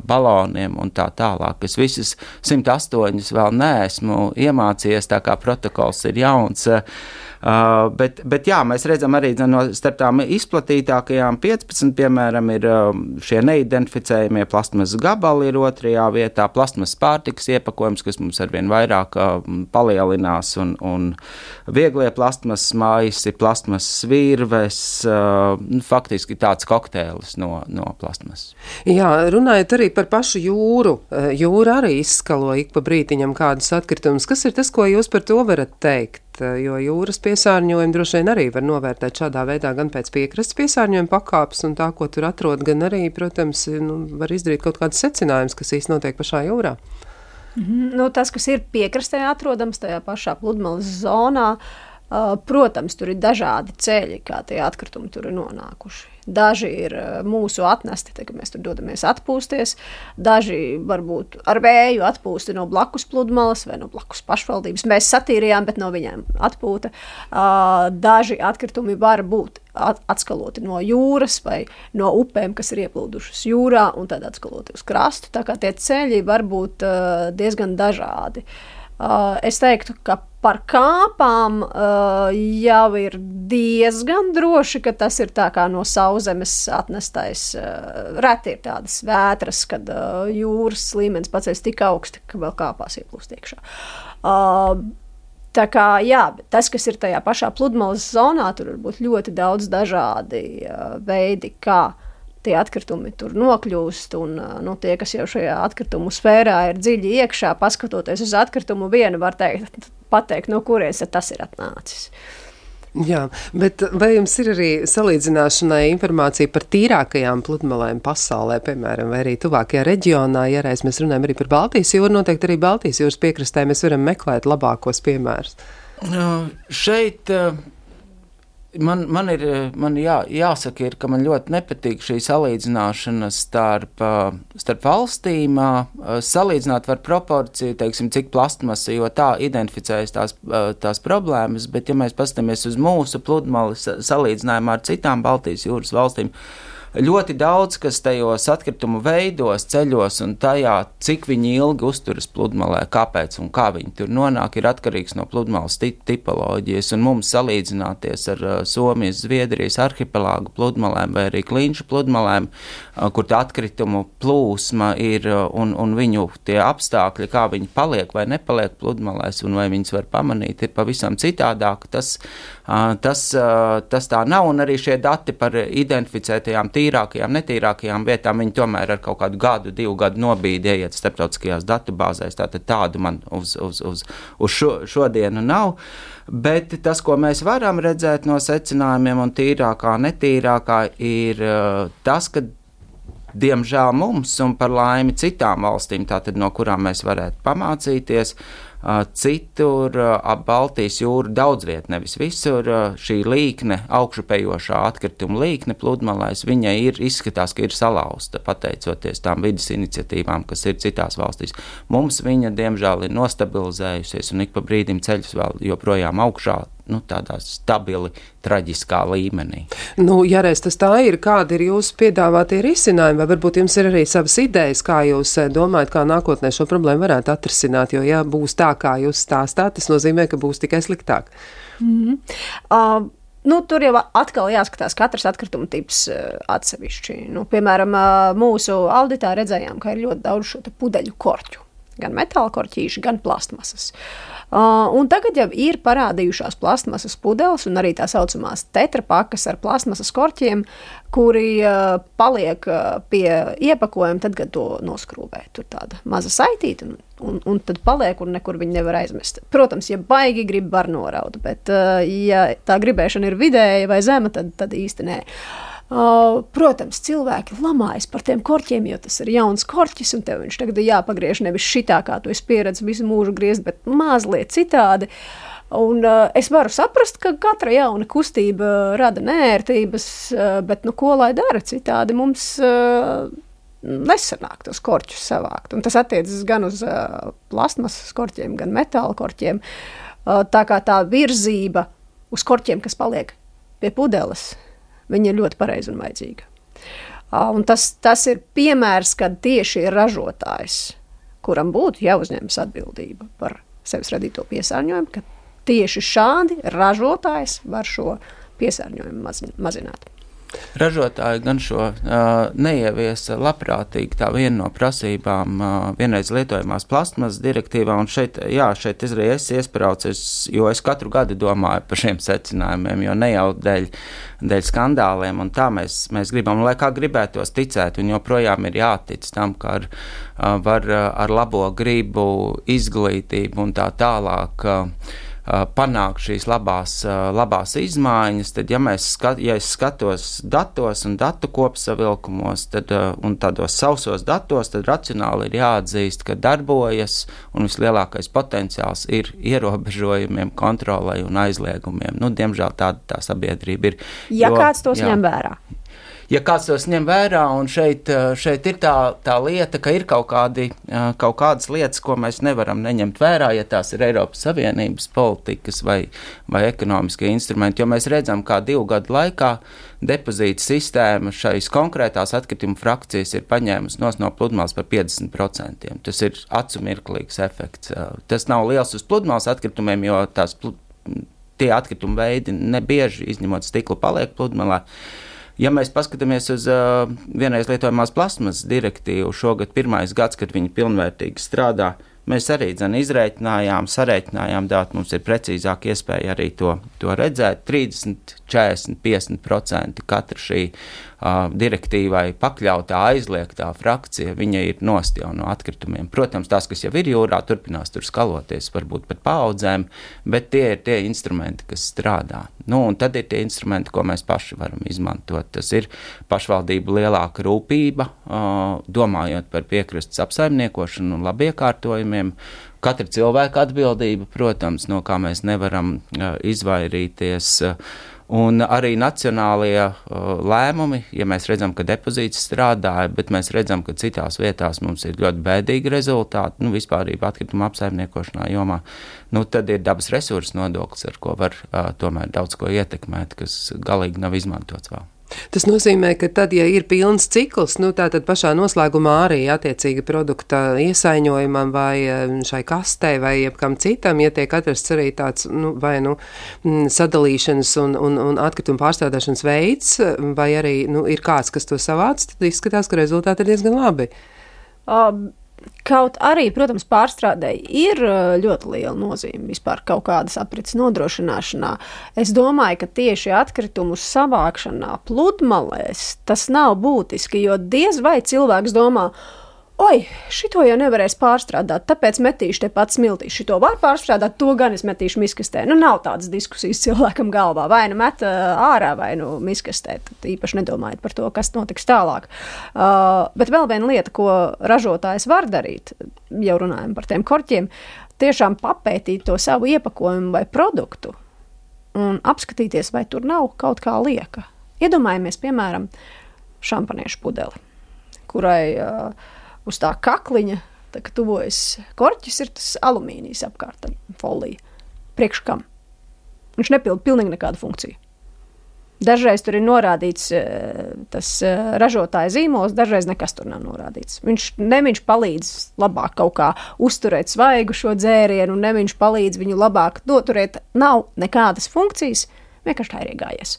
baloniem un tā tālāk. Es visas 108 vēl neesmu iemācījies, tā kā protokols ir jauns. Uh, bet, bet jā, mēs redzam arī no starp tām izplatītākajām 15, piemēram, ir uh, šie neidentificējamie plasmasas gabali ir otrajā vietā, plasmasas pārtikas iepakojums, kas mums arvien vairāk uh, palielinās, un, un vieglie plasmasas maisi, plasmasas virves, uh, faktiski tāds kokteilis no, no plasmasas. Jā, runājot arī par pašu jūru, uh, jūra arī izskalo ik pa brītiņam kādus atkritumus. Kas ir tas, ko jūs par to varat teikt? Novērtēt, jo jūras piesārņojumu droši vien arī var novērtēt šādā veidā gan pēc piekrastes piesārņojuma pakāpes un tā, ko tur atrod, gan arī, protams, nu, var izdarīt kaut kādas secinājumus, kas īsti notiek pašā jūrā. Mhm. Nu, tas, kas ir piekrastē atrodams tajā pašā pludmales zonā, uh, protams, tur ir dažādi ceļi, kā tie atkritumi tur ir nonākuši. Daži ir mūsu atnesti, te, kad mēs tur dodamies atpūsties. Daži varbūt ar vēju atpūsti no blakus pludmales vai no blakus pašvaldības. Mēs satīrījām, bet no viņiem atpūta. Daži atkritumi var būt atskaloti no jūras vai no upēm, kas ir ieplūdušas jūrā, un tad atskaloti uz krastu. Tā kā tie ceļi var būt diezgan dažādi. Es teiktu, ka par kāpām uh, jau ir diezgan droši, ka tas ir no sauszemes atnestais. Uh, reti ir tādas vētras, kad uh, jūras līmenis paceļas tik augsti, ka vēl kāpās ieplūst iekšā. Uh, Tā kā, jā, tas, kas ir tajā pašā pludmales zonā, tur var būt ļoti daudz dažādi uh, veidi, kā tie atkritumi tur nokļūst. Un, nu, tie, kas jau šajā atkritumu sfērā ir dziļi iekšā, paskatoties uz atkritumu vienu, var teikt, pateikt, no kurienes tas ir atnācis. Jā, bet vai jums ir arī salīdzināšanai informācija par tīrākajām pludmalēm pasaulē, piemēram, vai arī tuvākajā reģionā? Ja reiz mēs runājam arī par Baltijas jūru, noteikti arī Baltijas jūras piekrastē mēs varam meklēt labākos piemērus. Uh, šeit uh, man, man ir man jā, jāsaka, ir, ka man ļoti nepatīk šī salīdzināšana starp, starp valstīm. Salīdzināt var proporciju, teiksim, cik plastmasa, jo tā identificējas tās, tās problēmas, bet ja mēs paskatāmies uz mūsu pludmali salīdzinājumā ar citām Baltijas jūras valstīm, ļoti daudz kas tajos atkritumu veidos, ceļos un tajā, cik viņi ilgi uzturas pludmalē, kāpēc un kā viņi tur nonāk, ir atkarīgs no pludmales tipoloģijas. Un mums salīdzināties ar uh, Somijas, Zviedrijas arhipelāgu pludmalēm vai arī klinšu pludmalēm, uh, kur tā atkritumu plūsma ir uh, un, un viņu tie apstākļi, kā viņi paliek vai nepaliek pludmalēs un vai viņas var pamanīt, ir pavisam citādāk. Tas, tas, tas tā nav un arī šie dati par identificētajām tīrām tīrākajām, netīrākajām vietām viņi tomēr ar kaut kādu gadu, divu gadu nobīdi ieiet starptautiskajās datubāzēs. Tātad tādu man uz, uz, uz, uz šo, šodienu nav. Bet tas, ko mēs varam redzēt no secinājumiem, un tīrākā, netīrākā, ir uh, tas, ka diemžēl mums un par laimi citām valstīm, tātad no kurām mēs varētu pamācīties, Citur ap Baltijas jūru daudz viet, nevis visur šī līkne, augšupējošā atkrituma līkne pludmalēs, viņai ir izskatās, ka ir salauzta pateicoties tām vidas iniciatīvām, kas ir citās valstīs. Mums viņa, diemžēl, ir nostabilizējusies un ik pa brīdim ceļus vēl joprojām augšā nu, tādā stabili, traģiskā līmenī. Nu, ja reiz tas tā ir, kādi ir jūsu piedāvātie risinājumi, vai varbūt jums ir arī savas idejas, kā jūs eh, domājat, kā nākotnē šo problēmu varētu atrisināt, jo, ja būs tā, kā jūs stāstāt, tas nozīmē, ka būs tikai sliktāk. Mm -hmm. uh, Nu, tur jau atkal jāskatās katrs atkrituma tips atsevišķi. Nu, piemēram, mūsu auditā redzējām, ka ir ļoti daudz šo pudeļu korķu. Gan metāla korķīši, gan plastmasas. Uh, tagad jau ir parādījušās plasmasas pudeles un arī tā saucamās tetrapakas ar plasmasas korķiem, kuri uh, paliek uh, pie iepakojuma tad, kad to noskrūvē. Tur tāda maza saitīta, un, un, un tad paliek, un nekur viņi nevar aizmest. Protams, ja baigi grib, var noraut, bet uh, ja tā gribēšana ir vidēja vai zema, tad, tad īsti nē. Uh, protams, cilvēki lamājas par tiem korķiem, jo tas ir jauns korķis, un tev viņš tagad ir jāpagriež nevis šitā, kā tu esi pieredzējis visu mūžu griezt, bet mazliet citādi. Un, uh, es varu saprast, ka katra jauna kustība rada nērtības, uh, bet nu, ko lai dara citādi mums uh, nesanāk tos korķus savākt. Un tas attiecas gan uz uh, plasmasas korķiem, gan metāla korķiem. Uh, tā kā tā virzība uz korķiem, kas paliek pie pudeles, viņa ir ļoti pareiza un vajadzīga. Un tas, tas ir piemērs, kad tieši ir ražotājs, kuram būtu jāuzņemas atbildība par sevis radīto piesārņojumu, ka tieši šādi ražotājs var šo piesārņojumu mazināt. Ražotāji gan šo uh, neieviesa labprātīgi. Tā viena no prasībām uh, vienreiz lietojamās plasmasas direktīvā, un šeit, jā, šeit es arī esmu iespraucis, jo es katru gadu domāju par šiem secinājumiem, jo ne jau dēļ, dēļ skandāliem, un tā mēs, mēs gribam, lai kā gribētos ticēt, un joprojām ir jātic tam, ka ar, uh, var uh, ar labo gribu, izglītību un tā tālāk. Uh, panākt šīs labās, labās izmaiņas, tad, ja, skat, ja es skatos datos un datu kopsavilkumos, tad, un tādos sausos datos, tad racionāli ir jāatzīst, ka darbojas un vislielākais potenciāls ir ierobežojumiem, kontrolai un aizliegumiem. Nu, diemžēl tāda tā sabiedrība ir. Ja jo, kāds tos jā, ņem vērā ja kāds tos ņem vērā, un šeit, eh, šeit ir tā, tā lieta, ka ir kaut, kādi, eh, kaut kādas lietas, ko mēs nevaram neņemt vērā, ja tās ir Eiropas Savienības politikas vai, vai ekonomiskie instrumenti, jo mēs redzam, kā divu gadu laikā depozīta sistēma šais konkrētās atkrituma frakcijas ir paņēmusi no pludmales par 50%. Tas ir acumirklīgs efekts. Eh, tas nav liels uz pludmales atkritumiem, jo tās tie atkrituma veidi nebieži, izņemot stiklu, paliek pludmalē. Ja mēs paskatāmies uz uh, vienreiz lietojamās plasmas direktīvu, šogad pirmais gads, kad viņi pilnvērtīgi strādā, mēs arī dzen, izreikinājām, sareiķinājām datu. Mums ir precīzāk iespēja arī to, to redzēt. 30, 40, 50% katra šī direktīvai pakļautā aizliegtā frakcija, viņa ir nost jau no atkritumiem. Protams, tās, kas jau ir jūrā, turpinās tur skaloties, varbūt pat paudzēm, bet tie ir tie instrumenti, kas strādā. Nu, un tad ir tie instrumenti, ko mēs paši varam izmantot. Tas ir pašvaldību lielāka rūpība, domājot par piekrastes apsaimniekošanu un labiekārtojumiem. Katra cilvēka atbildība, protams, no kā mēs nevaram izvairīties. Uh, Un arī nacionālie uh, lēmumi, ja mēs redzam, ka depozīts strādāja, bet mēs redzam, ka citās vietās mums ir ļoti bēdīgi rezultāti, nu, vispār atkrituma apsaimniekošanā jomā, nu, tad ir dabas resursu nodoklis, ar ko var uh, tomēr daudz ko ietekmēt, kas galīgi nav izmantots vēl. Tas nozīmē, ka tad, ja ir pilns cikls, nu, tad pašā noslēgumā arī attiecīgi produkta iesaiņojumam vai eh, šai kastei vai jebkam citam, ja tiek atrasts arī tāds, nu, vai, nu, mm, sadalīšanas un, un, un atkrituma pārstrādāšanas veids, vai arī, nu, ir kāds, kas to savāc, tad izskatās, ka rezultāti ir diezgan labi. Um. Kaut arī, protams, pārstrādēji ir uh, ļoti liela nozīme vispār kaut kādas aprits nodrošināšanā. Es domāju, ka tieši atkritumu savākšanā pludmalēs tas nav būtiski, jo diez vai cilvēks domā, ka Oi, šito jau nevarēs pārstrādāt, tāpēc metīšu te pats smiltīs. Šito var pārstrādāt, to gan es metīšu miskastē. Nu, nav tādas diskusijas cilvēkam galvā. Vai nu met ārā, vai nu miskastē. Tad īpaši nedomājiet par to, kas notiks tālāk. Uh, bet vēl viena lieta, ko ražotājs var darīt, jau runājam par tiem korķiem, tiešām papētīt to savu iepakojumu vai produktu un apskatīties, vai tur nav kaut kā lieka. Iedomājamies, piemēram, šampaniešu pudeli, kurai uh, uz tā kakliņa, tā, kad tuvojas korķis, ir tas alumīnijas apkārt, folija. Priekš kam? Viņš nepilda pilnīgi nekādu funkciju. Dažreiz tur ir norādīts eh, tas eh, ražotāja zīmols, dažreiz nekas tur nav norādīts. Viņš ne viņš palīdz labāk kaut kā uzturēt svaigu šo dzērienu, ne viņš palīdz viņu labāk noturēt. Nav nekādas funkcijas, vienkārši tā ir iegājies.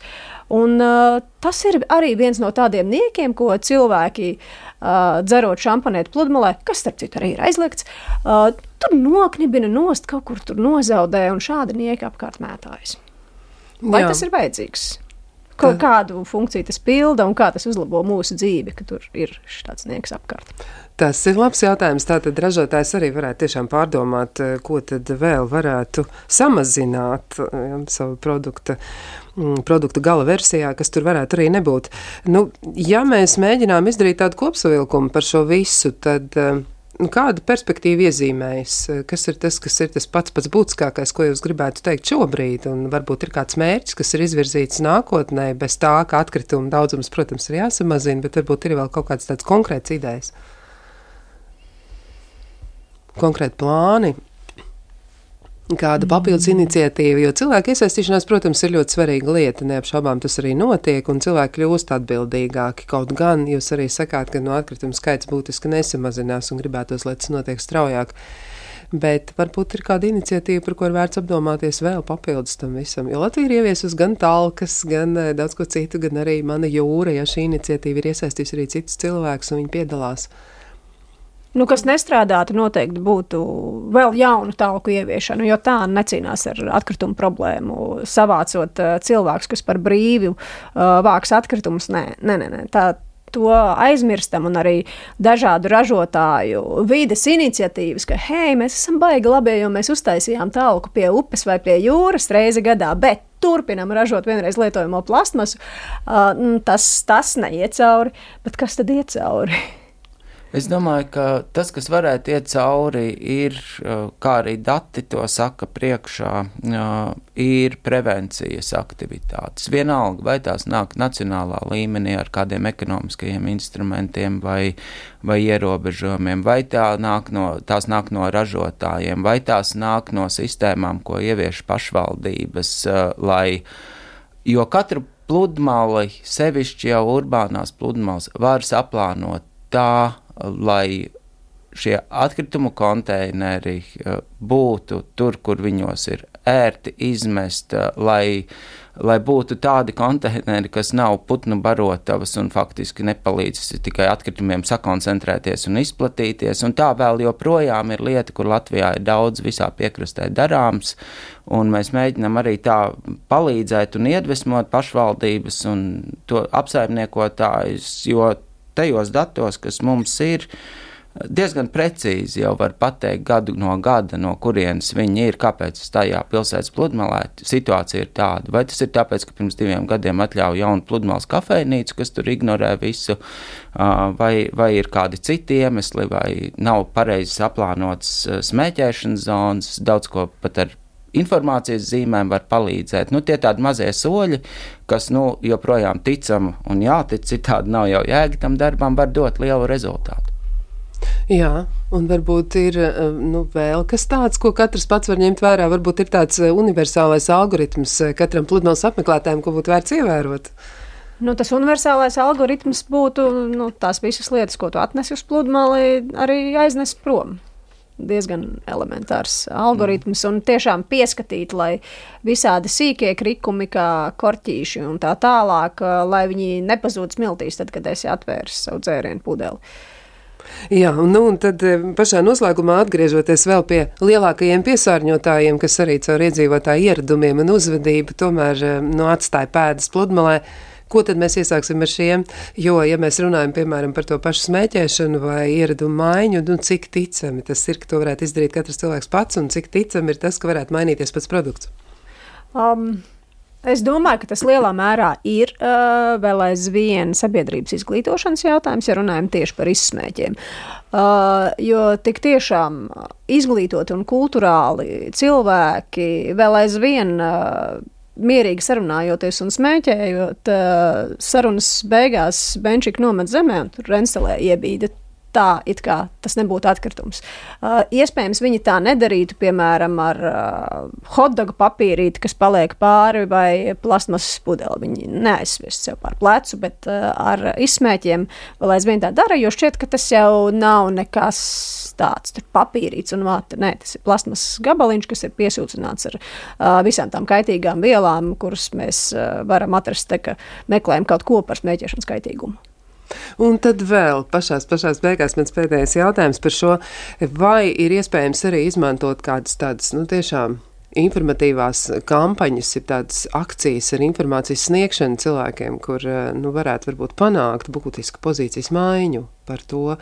Un, uh, tas ir arī viens no tādiem niekiem, ko cilvēki uh, dzerot šampanētu pludmalē, kas starp citu arī ir aizliegts, uh, tur noknibina nost, kaut kur tur nozaudē un šādi nieki apkārt mētājas. Vai Jā. tas ir vajadzīgs? Ko, kādu funkciju tas pilda un kā tas uzlabo mūsu dzīvi, ka tur ir šāds nieks apkārt? Tas ir labs jautājums. Tātad ražotājs arī varētu tiešām pārdomāt, eh, ko tad vēl varētu samazināt ja, savu produktu mm, produkta gala versijā, kas tur varētu arī nebūt. Nu, ja mēs mēģinām izdarīt tādu kopsavilkumu par šo visu, tad uh, Nu, kāda perspektīva iezīmējas? Kas ir tas, kas ir tas pats pats būtiskākais, ko jūs gribētu teikt šobrīd? Un varbūt ir kāds mērķis, kas ir izvirzīts nākotnē, bez tā, ka atkrituma daudzums, protams, ir jāsamazina, bet varbūt ir vēl kaut kāds tāds konkrēts idejas. Konkrēti plāni, kāda papildus iniciatīva, jo cilvēku iesaistīšanās, protams, ir ļoti svarīga lieta. Neapšaubām tas arī notiek, un cilvēki kļūst atbildīgāki. Kaut gan jūs arī sakāt, ka no atkrituma skaits būtiski nesamazinās un gribētos, lai tas notiek straujāk. Bet varbūt ir kāda iniciatīva, par ko ir vērts apdomāties vēl papildus tam visam. Jo Latvija ir ieviesusi gan talkas, gan eh, daudz ko citu, gan arī mana jūra, ja šī iniciatīva ir iesaistījusi arī citus cilvēkus un viņi piedalās. Nu, kas nestrādātu, noteikti būtu vēl jaunu talku ieviešana, jo tā necīnās ar atkritumu problēmu. Savācot uh, cilvēkus, kas par brīvu uh, vāks atkritumus, nē, nē, nē, tā to aizmirstam, un arī dažādu ražotāju vides iniciatīvas, ka, hei, mēs esam baigi labi, jo mēs uztaisījām tālku pie upes vai pie jūras reizi gadā, bet turpinām ražot vienreiz lietojamo plastmasu, tas, tas neiet cauri. Bet kas tad iet cauri? Es domāju, ka tas, kas varētu iet cauri, ir, kā arī dati to saka priekšā, ir prevencijas aktivitātes. Vienalga, vai tās nāk nacionālā līmenī ar kādiem ekonomiskajiem instrumentiem vai, vai ierobežojumiem, vai tā nāk no, tās nāk no ražotājiem, vai tās nāk no sistēmām, ko ievieš pašvaldības, lai, jo katru pludmali, sevišķi jau urbānās pludmales, var saplānot tā, lai šie atkritumu konteineri eh, būtu tur, kur viņos ir ērti izmest, eh, lai, lai būtu tādi konteineri, kas nav putnu barotavas un faktiski nepalīdz tikai atkritumiem sakoncentrēties un izplatīties. Un tā vēl joprojām ir lieta, kur Latvijā ir daudz visā piekrastē darāms, un mēs mēģinam arī tā palīdzēt un iedvesmot pašvaldības un to apsaimniekotājus, jo tajos datos, kas mums ir, diezgan precīzi jau var pateikt gadu no gada, no kurienes viņi ir, kāpēc tajā pilsētas pludmalē situācija ir tāda. Vai tas ir tāpēc, ka pirms diviem gadiem atļauja jaunu pludmales kafejnīcu, kas tur ignorē visu, vai, vai ir kādi citi iemesli, vai nav pareizi saplānotas smēķēšanas zonas, daudz ko pat ar informācijas zīmēm var palīdzēt. Nu, tie tādi mazie soļi, kas nu, joprojām ticam un jātic, citādi nav jau jēga tam darbam, var dot lielu rezultātu. Jā, un varbūt ir eh, nu, vēl kas tāds, ko katrs pats var ņemt vērā. Varbūt ir tāds eh, universālais algoritms eh, katram pludmales apmeklētājam, ko būtu vērts ievērot. Nu, tas universālais algoritms būtu nu, tās visas lietas, ko tu atnesi uz pludmali, arī aiznes prom diezgan elementārs algoritms un tiešām pieskatīt, lai visādi sīkie krikumi, kā korķīši un tā tālāk, lai viņi nepazūd smiltīs, tad, kad esi atvēris savu dzērienu pudeli. Jā, nu, un tad eh, pašā noslēgumā atgriežoties vēl pie lielākajiem piesārņotājiem, kas arī caur iedzīvotāju ieradumiem un uzvedību tomēr eh, nu, atstāja pēdas pludmalē. Ko tad mēs iesāksim ar šiem? Jo, ja mēs runājam piemēram par to pašu smēķēšanu vai ieradumu maiņu, nu cik ticami tas ir, ka to varētu izdarīt katrs cilvēks pats, un cik ticami ir tas, ka varētu mainīties pats produkts? Um. Es domāju, ka tas lielā mērā ir uh, vēl aizvien sabiedrības izglītošanas jautājums, ja runājam tieši par izsmēķiem. Uh, jo tik tiešām izglītoti un kultūrāli cilvēki vēl aizvien. Uh, mierīgi sarunājoties un smēķējot, sarunas beigās Benčika nomet zemē un Renselē iebīda tā, it kā tas nebūtu atkritums. Uh, iespējams, viņi tā nedarītu, piemēram, ar uh, hotdogu papīrīti, kas paliek pāri vai plasmasas pudeli. Viņi neaizsviest sev pār plecu, bet uh, ar izsmēķiem vēl aizvien tā dara, jo šķiet, ka tas jau nav nekas tāds papīrīts un vāta. Nē, tas ir plasmasas gabaliņš, kas ir piesūcināts ar uh, visām tām kaitīgām vielām, kuras mēs uh, varam atrast, te, ka meklējam kaut ko par smēķēšanas kaitīgumu. Un tad vēl pašās, pašās beigās mans pēdējais jautājums par šo, vai ir iespējams arī izmantot kādas tādas, nu, tiešām informatīvās kampaņas, ir tādas akcijas ar informācijas sniegšanu cilvēkiem, kur eh, nu, varētu varbūt panākt būtisku pozīcijas maiņu par to,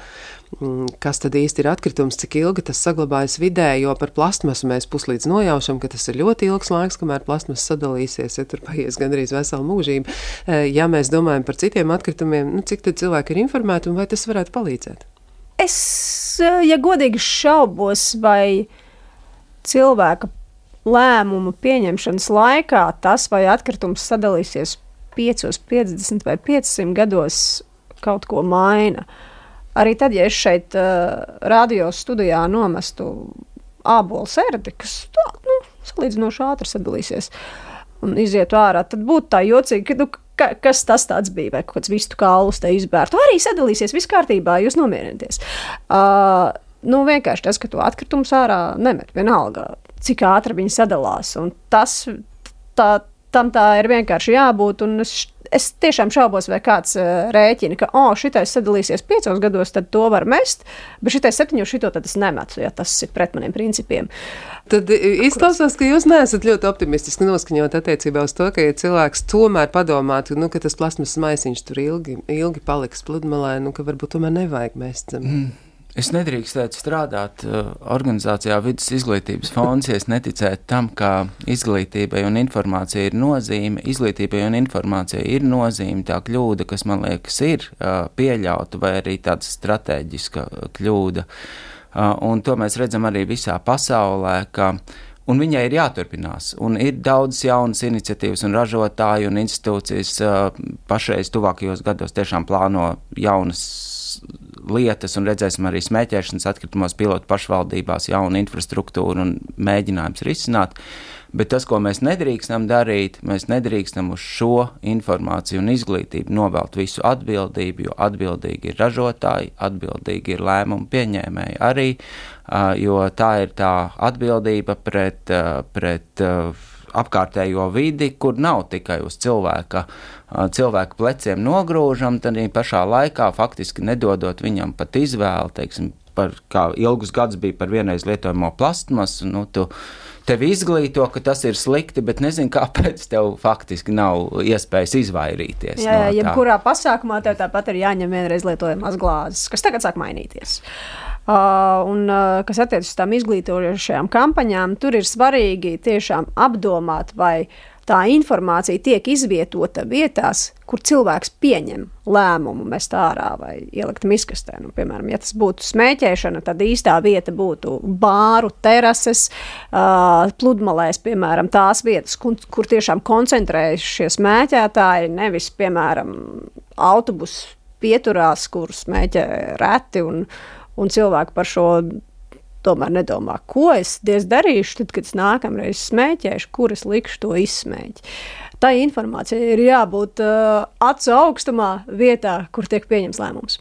mm, kas tad īsti ir atkritums, cik ilgi tas saglabājas vidē, jo par plastmasu mēs puslīdz nojaušam, ka tas ir ļoti ilgs laiks, kamēr plastmas sadalīsies, ja tur paies gandrīz vesela mūžība. Eh, ja mēs domājam par citiem atkritumiem, nu, cik tad cilvēki ir informēti un vai tas varētu palīdzēt? Es, eh, ja godīgi šaubos, vai cilvēka lēmumu pieņemšanas laikā tas, vai atkritums sadalīsies 5, 50 vai 500 gados, kaut ko maina. Arī tad, ja es šeit uh, radio studijā nomestu ābolu sērdi, kas tā, nu, salīdzinoši ātri sadalīsies un izietu ārā, tad būtu tā jocīgi, ka, nu, ka, kas tas bija, vai kaut kāds vistu kālus te izbērtu. Arī sadalīsies, viss kārtībā, jūs nomierinieties. Uh, nu, vienkārši tas, ka to atkritumu ārā nemet, vienalga cik ātri viņi sadalās. Un tas, tā, tam tā ir vienkārši jābūt. Es, es tiešām šaubos, vai kāds uh, rēķina, ka, oh, šitais sadalīsies piecos gados, tad to var mest, bet šitais septiņos šito tad es nemetu, ja tas ir pret maniem principiem. Tad izklausās, ka jūs neesat ļoti optimistiski noskaņot attiecībā uz to, ka, ja cilvēks tomēr padomātu, nu, ka tas plasmas maisiņš tur ilgi, ilgi paliks pludmalē, nu, ka varbūt tomēr nevajag mest. Mm. Es nedrīkstētu strādāt uh, organizācijā Vidus izglītības fonds, ja es neticētu tam, ka izglītībai un informācijai ir nozīme. Izglītībai un informācijai ir nozīme. Tā kļūda, kas man liekas, ir uh, pieļauta, vai arī tāda strateģiska kļūda. Uh, un to mēs redzam arī visā pasaulē, ka un viņai ir jāturpinās. Un ir daudz jaunas iniciatīvas, un ražotāji un institūcijas pašreiz tuvākajos gados tiešām plāno jaunas lietas, un redzēsim arī smēķēšanas atkritumos pilotu pašvaldībās jaunu infrastruktūru un mēģinājums risināt. Bet tas, ko mēs nedrīkstam darīt, mēs nedrīkstam uz šo informāciju un izglītību novelt visu atbildību, jo atbildīgi ir ražotāji, atbildīgi ir lēmumu pieņēmēji arī, jo tā ir tā atbildība pret, pret apkārtējo vidi, kur nav tikai uz cilvēka, cilvēka pleciem nogrūžam, tad pašā laikā faktiski nedodot viņam pat izvēli, teiksim, par kā ilgus gadus bija par vienreiz lietojamo plastmasu. Nu, tu, Tevi izglīto, ka tas ir slikti, bet nezinu, kāpēc tev faktiski nav iespējas izvairīties. Jā, no jebkurā pasākumā tev tāpat ir jāņem vienreiz lietojamās glāzes, kas tagad sāk mainīties. Uh, un, uh, kas attiecas uz tām izglītojošajām kampaņām, tur ir svarīgi tiešām apdomāt, vai tā informācija tiek izvietota vietās, kur cilvēks pieņem lēmumu mest ārā vai ielikt miskastē. Nu, piemēram, ja tas būtu smēķēšana, tad īstā vieta būtu bāru, terases, uh, pludmalēs, piemēram, tās vietas, kur, kur tiešām koncentrējas šie smēķētāji, nevis, piemēram, autobusu pieturās, kur smēķē reti un, un cilvēki par šo tomēr nedomā, ko es darīšu, tad, kad es nākamreiz smēķēšu, kur es likšu to izsmēķi. Tā informācija ir jābūt uh, acu augstumā, vietā, kur tiek pieņems lēmums.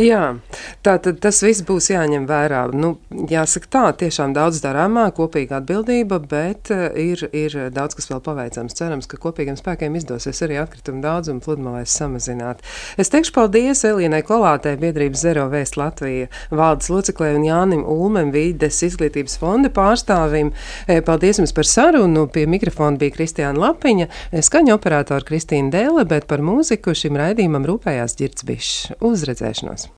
Jā, tā tad tas viss būs jāņem vērā. Nu, jāsaka tā, tiešām daudz darāmā, kopīga atbildība, bet eh, ir, ir daudz, kas vēl paveicams. Cerams, ka kopīgiem spēkiem izdosies arī atkritumu daudzumu pludmalēs samazināt. Es teikšu paldies Elīnai Kolātei, biedrības Zero Vēst Latvija valdes loceklē un Jānim Ulmem, vīdes izglītības fonda pārstāvim. Eh, paldies jums par sarunu. Pie mikrofona bija Kristiāna Lapiņa, skaņa operātora Kristīna Dēle, bet par mūziku šim raidījumam rūpējās Girts Bišs. professionals.